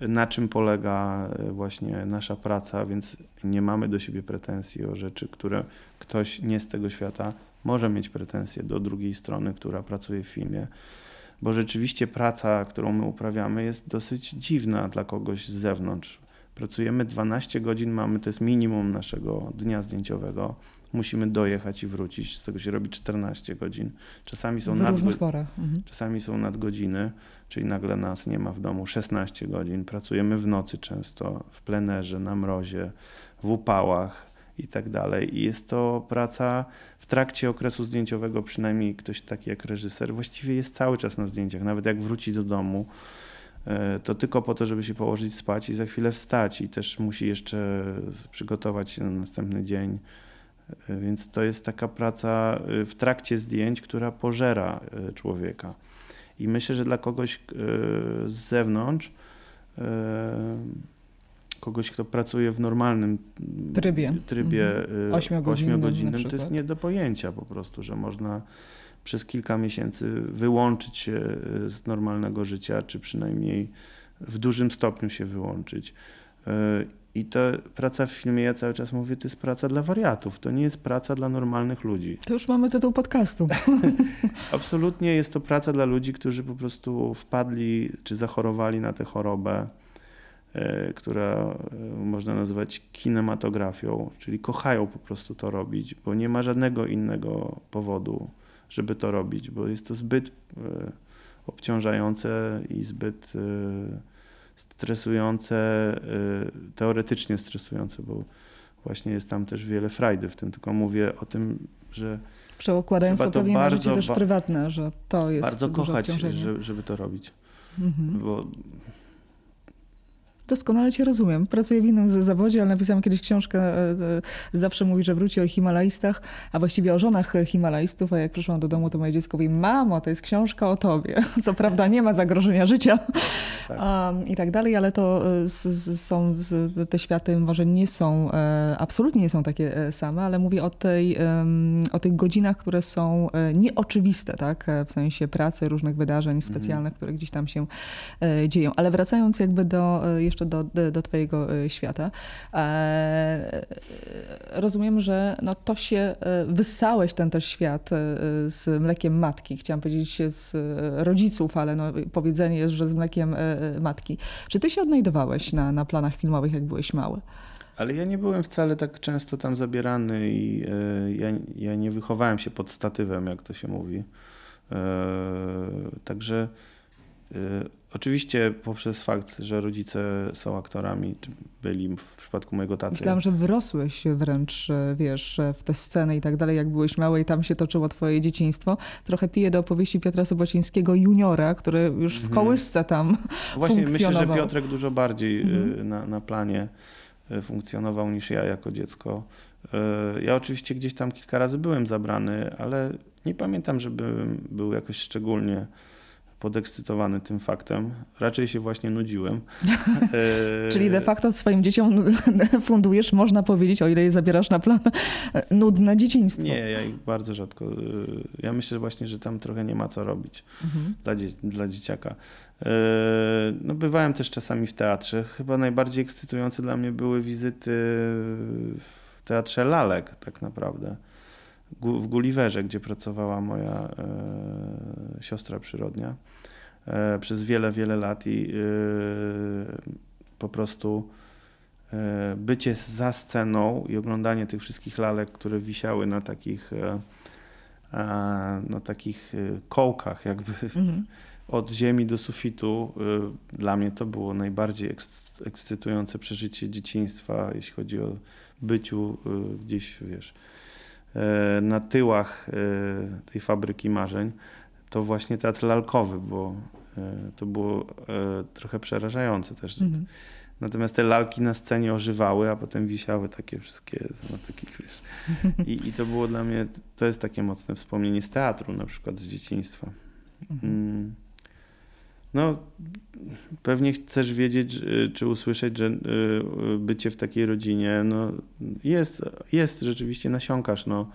na czym polega y, właśnie nasza praca, więc nie mamy do siebie pretensji o rzeczy, które ktoś nie z tego świata może mieć pretensje do drugiej strony, która pracuje w filmie bo rzeczywiście praca, którą my uprawiamy, jest dosyć dziwna dla kogoś z zewnątrz. Pracujemy 12 godzin, mamy to jest minimum naszego dnia zdjęciowego. Musimy dojechać i wrócić. Z tego się robi 14 godzin. Czasami są, nadgo- mhm. czasami są nadgodziny, czyli nagle nas nie ma w domu 16 godzin. Pracujemy w nocy często, w plenerze, na mrozie, w upałach i tak dalej. I jest to praca w trakcie okresu zdjęciowego, przynajmniej ktoś taki jak reżyser, właściwie jest cały czas na zdjęciach. Nawet jak wróci do domu, e, to tylko po to, żeby się położyć spać i za chwilę wstać i też musi jeszcze przygotować się na następny dzień. E, więc to jest taka praca e, w trakcie zdjęć, która pożera człowieka. I myślę, że dla kogoś z zewnątrz kogoś, kto pracuje w normalnym trybie, trybie mhm. 8-godzinnym, y, to jest nie do pojęcia po prostu, że można przez kilka miesięcy wyłączyć się y, z normalnego życia, czy przynajmniej w dużym stopniu się wyłączyć. Y, I ta praca w filmie, ja cały czas mówię, to jest praca dla wariatów, to nie jest praca dla normalnych ludzi. To już mamy tytuł podcastu. Absolutnie jest to praca dla ludzi, którzy po prostu wpadli czy zachorowali na tę chorobę która e, można nazwać kinematografią, czyli kochają po prostu to robić, bo nie ma żadnego innego powodu, żeby to robić, bo jest to zbyt e, obciążające i zbyt stresujące, teoretycznie stresujące, bo właśnie jest tam też wiele frajdy w tym, tylko mówię o tym, że Przeokładając to pewnie na życie też prywatne, że to jest Bardzo kochać, żeby to robić. Mhm. Bo Doskonale cię rozumiem. Pracuję w innym zawodzie, ale napisałam kiedyś książkę, e, zawsze mówi, że wróci o Himalajstach, a właściwie o żonach Himalajstów, a jak przyszłam do domu, to moje dziecko mówi, mamo, to jest książka o tobie. Co prawda nie ma zagrożenia życia tak. i tak dalej, ale to e, są, te światy może nie są, e, absolutnie nie są takie same, ale mówię o, tej, o tych godzinach, które są nieoczywiste, tak? w sensie pracy, różnych wydarzeń mhm. specjalnych, które gdzieś tam się dzieją. Ale wracając jakby do jeszcze do, do, do twojego e, świata. E, rozumiem, że no to się e, wyssałeś ten też świat z mlekiem matki. Chciałam powiedzieć z rodziców, ale no, powiedzenie jest, że z mlekiem matki. Czy ty się odnajdowałeś na, na planach filmowych, jak byłeś mały? Ale ja nie byłem wcale tak często tam zabierany i ja, ja nie wychowałem się pod statywem, jak to się mówi. Także Oczywiście poprzez fakt, że rodzice są aktorami, czy byli w przypadku mojego taty. Myślałam, że wyrosłeś wręcz, e, wiesz, w tę scenę i tak dalej, jak byłeś mały i tam się toczyło twoje dzieciństwo. Trochę piję do opowieści Piotra Sobocińskiego juniora, który już w mhm. kołysce tam Właśnie myślę, że Piotrek dużo bardziej mhm. na, na planie funkcjonował niż ja jako dziecko. Ja oczywiście gdzieś tam kilka razy byłem zabrany, ale nie pamiętam, żebym był jakoś szczególnie podekscytowany tym faktem. Raczej się właśnie nudziłem. E, Czyli de facto swoim dzieciom fundujesz, można powiedzieć, o ile je zabierasz na plan, nudne dzieciństwo. Nie, ja ich bardzo rzadko. E, ja myślę właśnie, że tam trochę nie ma co robić mhm. dla, dzie dla dzieciaka. E, no, bywałem też czasami w teatrze. Chyba najbardziej ekscytujące dla mnie były wizyty w teatrze lalek, tak naprawdę w Gulliverze, gdzie pracowała moja e, siostra przyrodnia e, przez wiele, wiele lat i e, po prostu bycie za sceną i oglądanie tych wszystkich lalek, które wisiały na takich na takich kołkach jakby mhm. od ziemi do sufitu dla mnie to było najbardziej ekscytujące przeżycie dzieciństwa, jeśli chodzi o byciu gdzieś, wiesz, na tyłach e, tej fabryki marzeń, to właśnie teatr lalkowy, bo e, to było trochę przerażające też. Mhm. Natomiast te lalki na scenie ożywały, a potem wisiały takie wszystkie takich, wiesz. I, I to było dla mnie, to jest takie mocne wspomnienie z teatru, na przykład z dzieciństwa. Mhm. No, pewnie chcesz wiedzieć, czy usłyszeć, że y, bycie w takiej rodzinie no, jest, jest rzeczywiście nasiąkasz, no,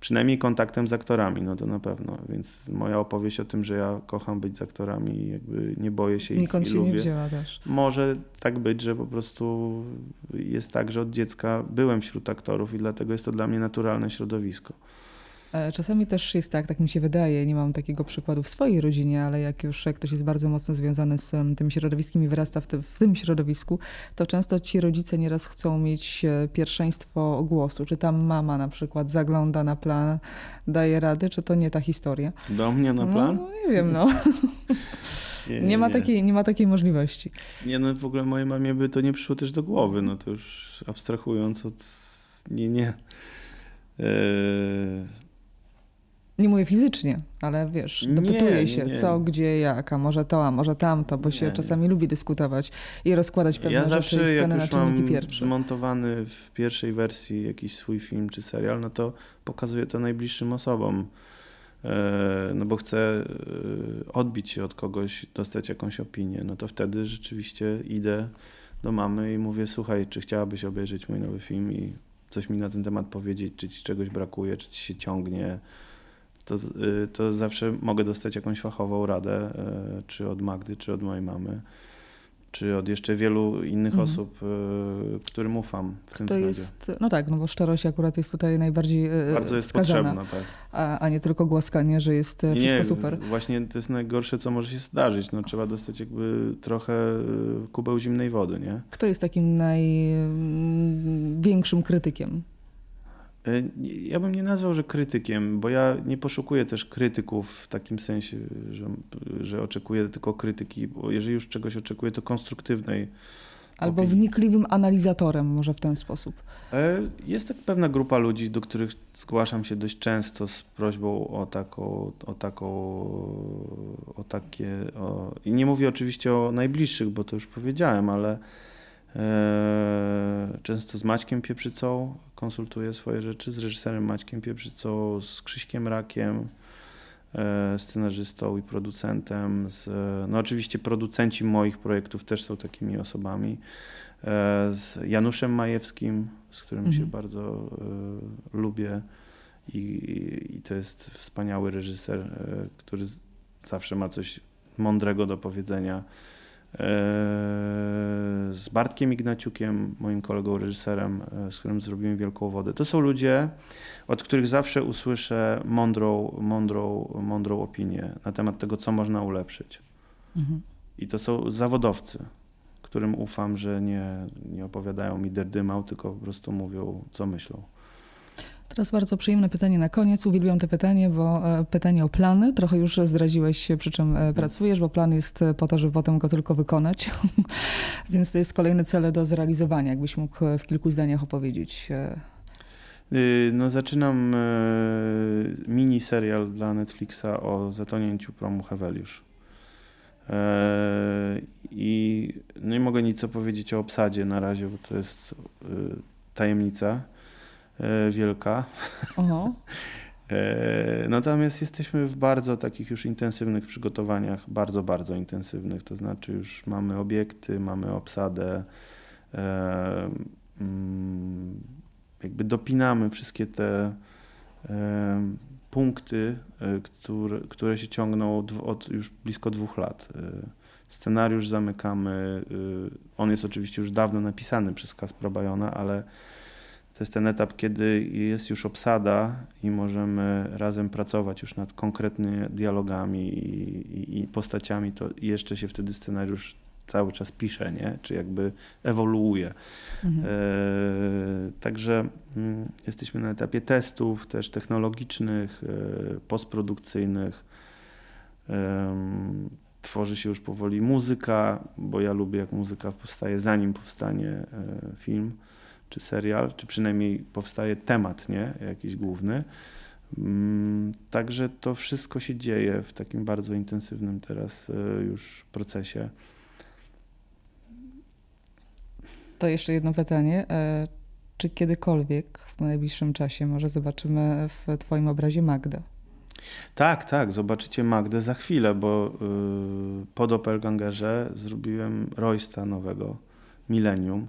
przynajmniej kontaktem z aktorami, no to na pewno. Więc moja opowieść o tym, że ja kocham być z aktorami i jakby nie boję się Znikąd ich i lubię. nie wzięła też. Może tak być, że po prostu jest tak, że od dziecka byłem wśród aktorów i dlatego jest to dla mnie naturalne środowisko. Czasami też jest tak, tak mi się wydaje, nie mam takiego przykładu w swojej rodzinie, ale jak już ktoś jest bardzo mocno związany z tym środowiskiem i wyrasta w, te, w tym środowisku, to często ci rodzice nieraz chcą mieć e, pierwszeństwo głosu. Czy tam mama na przykład zagląda na plan, daje rady, czy to nie ta historia? Do mnie na plan? No, nie wiem, no. Nie, nie, nie, ma Takiej, nie ma takiej możliwości. Nie, no w ogóle mojej mamie by to nie przyszło też do głowy, no to już abstrahując od... Nie, nie. Yy nie mówię fizycznie, ale wiesz, dopytuje się nie, nie. co, gdzie, jak, a może to, a może tamto, bo się czasami lubi dyskutować i rozkładać pewne ja rzeczy zawsze, i sceny na czynniki pierwsze. zmontowany w pierwszej wersji jakiś swój film czy serial, no to pokazuję to najbliższym osobom. E, no bo chcę e, odbić się od kogoś, dostać jakąś opinię, no to wtedy rzeczywiście idę do mamy i mówię, słuchaj, czy chciałabyś obejrzeć mój nowy film i coś mi na ten temat powiedzieć, czy ci czegoś brakuje, czy ci się ciągnie, to, y, to zawsze mogę dostać jakąś fachową radę, y, czy od Magdy, czy od mojej mamy, czy od jeszcze wielu innych mhm. osób, y, którym ufam w tym to jest, No tak, no bo szczerość akurat jest tutaj najbardziej Bardzo jest wskazana, potrzebna, tak. A, a nie tylko głaskanie, że jest wszystko nie, super. Właśnie to jest najgorsze, co może się zdarzyć. No, trzeba dostać jakby trochę kubeł zimnej wody, nie? Kto jest takim największym krytykiem E, ja bym nie nazwał, że krytykiem, bo ja nie poszukuję też krytyków w takim sensie, że, że oczekuję tylko krytyki, bo jeżeli już czegoś oczekuję, to konstruktywnej. Albo opinii. wnikliwym analizatorem, może w ten sposób. E, jest tak pewna grupa ludzi, do których zgłaszam się dość często z prośbą o taką, o taką, o takie, o... i nie mówię oczywiście o najbliższych, bo to już powiedziałem, ale e, często z Maćkiem Pieprzycą, konsultuję swoje rzeczy z reżyserem Maćkiem Pieprzycą, z Krzyśkiem Rakiem, e, scenarzystą i producentem. Z, no oczywiście producenci moich projektów też są takimi osobami. E, z Januszem Majewskim, z którym mhm. się bardzo e, lubię I, i to jest wspaniały reżyser, który zawsze ma coś mądrego do powiedzenia. E, z Bartkiem Ignaciukiem, moim kolegą reżyserem, e, z którym zrobimy Wielką Wodę. To są ludzie, od których zawsze usłyszę mądrą, mądrą, mądrą opinię na temat tego, co można ulepszyć. Mhm. I to są zawodowcy, którym ufam, że nie, nie opowiadają mi derdymał, tylko po prostu mówią, co myślą. Teraz bardzo przyjemne pytanie na koniec. Uwielbiam to pytanie, bo e, pytanie o plany. Trochę już zdradziłeś, przy czym mhm. pracujesz, bo plan jest po to, żeby potem go tylko wykonać. Więc to jest kolejny cel do zrealizowania. Jakbyś mógł w kilku zdaniach opowiedzieć. Y, no, zaczynam mini serial dla Netflixa o zatonięciu promu Heweliusz. I no nie mogę nic opowiedzieć o obsadzie na razie, bo to jest tajemnica E, wielka. Aha. E, natomiast jesteśmy w bardzo takich już intensywnych przygotowaniach, bardzo, bardzo intensywnych. To znaczy już mamy obiekty, mamy obsadę, e, mm, jakby dopinamy wszystkie te punkty, które, które się ciągną od, od już blisko dwóch lat. Scenariusz zamykamy. On jest oczywiście już dawno napisany przez Kaspra Bajona, ale to jest ten etap, kiedy jest już obsada i możemy razem pracować już nad konkretnymi dialogami i, i, i postaciami, to jeszcze się wtedy scenariusz cały czas pisze, nie? czy jakby ewoluuje. Mhm. E, także mm, jesteśmy na etapie testów też technologicznych, e, postprodukcyjnych. E, tworzy się już powoli muzyka, bo ja lubię jak muzyka powstaje zanim powstanie e, film czy serial, czy przynajmniej powstaje temat, nie? Jakiś główny. Mm, także to wszystko się dzieje w takim bardzo intensywnym teraz e, już procesie. To jeszcze jedno pytanie. E, czy kiedykolwiek w najbliższym czasie może zobaczymy w Twoim obrazie Magdę? Tak, tak, zobaczycie Magdę za chwilę, bo yy, po Doppelgangerze zrobiłem Roysta nowego, Millennium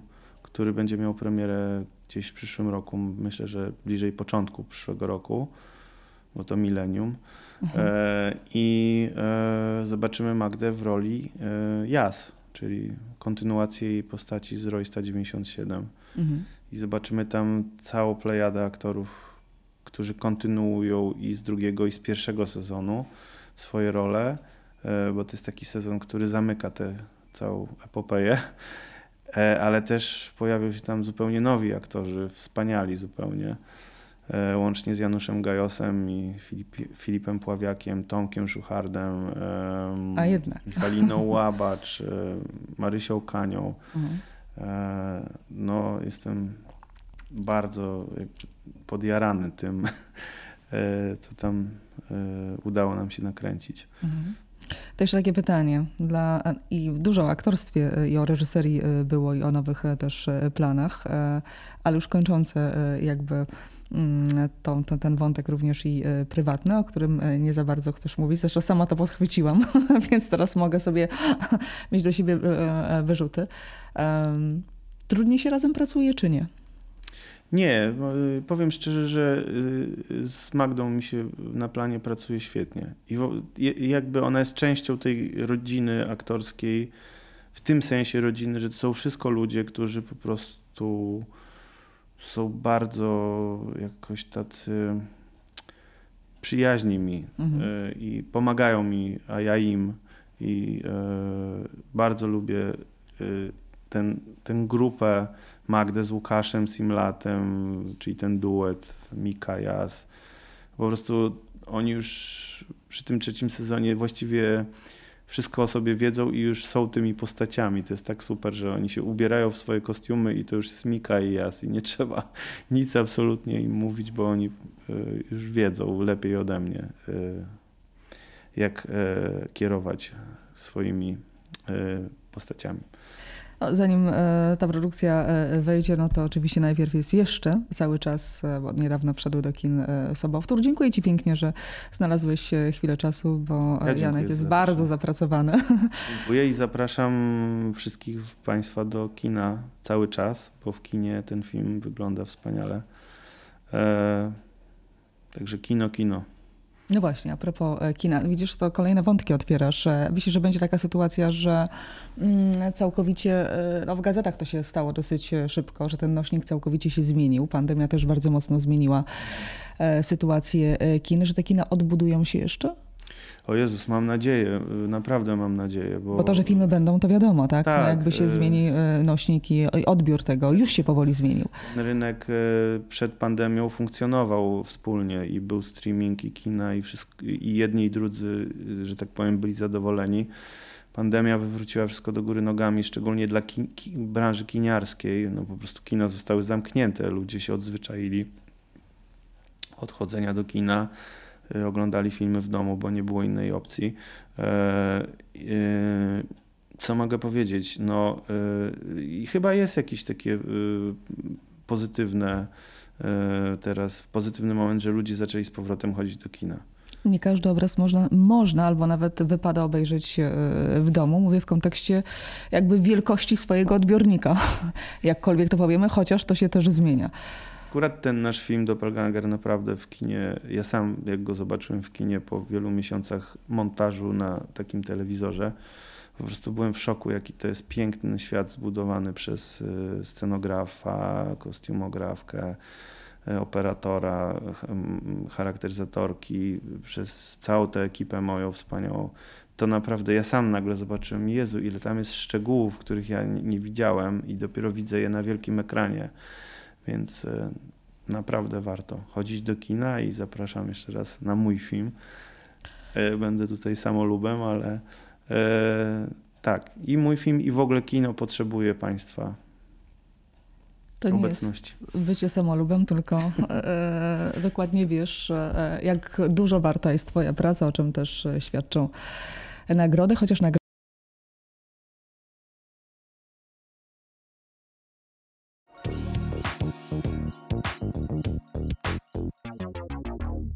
który będzie miał premierę gdzieś w przyszłym roku, myślę, że bliżej początku przyszłego roku, bo to milenium. Mhm. E, I e, zobaczymy Magdę w roli e, Jas, czyli kontynuację jej postaci z Roysta 97. Mhm. I zobaczymy tam całą plejadę aktorów, którzy kontynuują i z drugiego, i z pierwszego sezonu swoje role, e, bo to jest taki sezon, który zamyka tę całą epopeję. E, ale też pojawią się tam zupełnie nowi aktorzy, wspaniali zupełnie, e, łącznie z Januszem Gajosem i Filip, Filipem Pławiakiem, Tomkiem Szuchardem, A jednak. Michaliną Łabacz, e, Marysią Kanią. Mhm. No, jestem bardzo podjarany tym, co tam udało nam się nakręcić. Mhm. To jeszcze takie pytanie. Dla, I dużo o aktorstwie e, i o reżyserii e, było i o nowych e, też planach, ale już kończące jakby mm, to, to, ten wątek również i prywatny, o którym nie za bardzo chcesz mówić. Zresztą sama to podchwyciłam, więc teraz mogę sobie mieć do siebie wyrzuty. Trudniej się razem pracuje, czy nie? Nie, y, powiem szczerze, że y, z Magdą mi się na planie pracuje świetnie. I jakby ona jest częścią tej rodziny aktorskiej, w tym sensie rodziny, że to są wszystko ludzie, którzy po prostu są bardzo jakoś tacy przyjaźni mi mhm. Y, i pomagają mi, a ja im. I bardzo lubię ten, tę grupę Magdę z Łukaszem Simlatem, czyli ten duet Mika Jas. Po prostu oni już przy tym trzecim sezonie właściwie wszystko o sobie wiedzą i już są tymi postaciami. To jest tak super, że oni się ubierają w swoje kostiumy i to już jest Mika i Jas i nie trzeba nic absolutnie im mówić, bo oni y, już wiedzą lepiej ode mnie, y, jak y, kierować swoimi postaciami. No, zanim e, ta produkcja e, wejdzie, no to oczywiście najpierw jest jeszcze cały czas, e, bo niedawno wszedł do kin Sobowtór. Dziękuję Ci pięknie, że znalazłeś chwilę czasu, bo ja Janek jest bardzo zapracowany. Dziękuję i zapraszam wszystkich Państwa do kina cały czas, bo w kinie ten film wygląda wspaniale. Także kino, kino. No właśnie, a propos e, kina. Widzisz, to kolejne wątki otwierasz. Myślisz, że będzie taka sytuacja, że mm, całkowicie, e, no w gazetach to się stało dosyć e, szybko, że ten nośnik całkowicie się zmienił. Pandemia też bardzo mocno zmieniła sytuację kin, że te kina odbudują się jeszcze? O Jezus, mam nadzieję, y, naprawdę mam nadzieję. Bo, Bo to, że filmy będą, to wiadomo, tak? Tak, no jakby się y- zmieni y, nośnik i odbiór tego, już się powoli zmienił. rynek przed pandemią funkcjonował wspólnie i był streaming i kina i, wszystko, i jedni i drudzy, że tak powiem, byli zadowoleni. Pandemia wywróciła wszystko do góry nogami, szczególnie dla ki, ki, branży kiniarskiej. No po prostu kina zostały zamknięte, ludzie się odzwyczaili od chodzenia do kina, oglądali filmy w domu, bo nie było innej opcji. E, y, co mogę powiedzieć? No, y, i chyba jest jakieś takie y, pozytywne y, teraz, pozytywny moment, że ludzie zaczęli z powrotem chodzić do kina. Nie każdy obraz można, można albo nawet wypada obejrzeć e, w domu. Mówię w kontekście jakby wielkości swojego odbiornika. Jakkolwiek to powiemy, chociaż to się też zmienia. Akurat ten nasz film Doppelganger naprawdę w kinie, ja sam jak go zobaczyłem w kinie po wielu miesiącach montażu na takim telewizorze, po prostu byłem w szoku, jaki to jest piękny świat zbudowany przez y, scenografa, kostiumografkę, y, operatora, charakteryzatorki, przez całą tę ekipę moją wspaniałą. To naprawdę ja sam nagle zobaczyłem, Jezu, ile tam jest szczegółów, których ja nie widziałem i dopiero widzę je na wielkim ekranie. Więc e, naprawdę warto chodzić do kina i zapraszam jeszcze raz na mój film. E, Będę tutaj samolubem, ale e, tak, i mój film, i w ogóle kino potrzebuje Państwa To nie obecności. jest bycie samolubem, tylko e, dokładnie wiesz, e, jak dużo warta jest twoja praca, o czym też świadczą nagrody, chociaż nagrody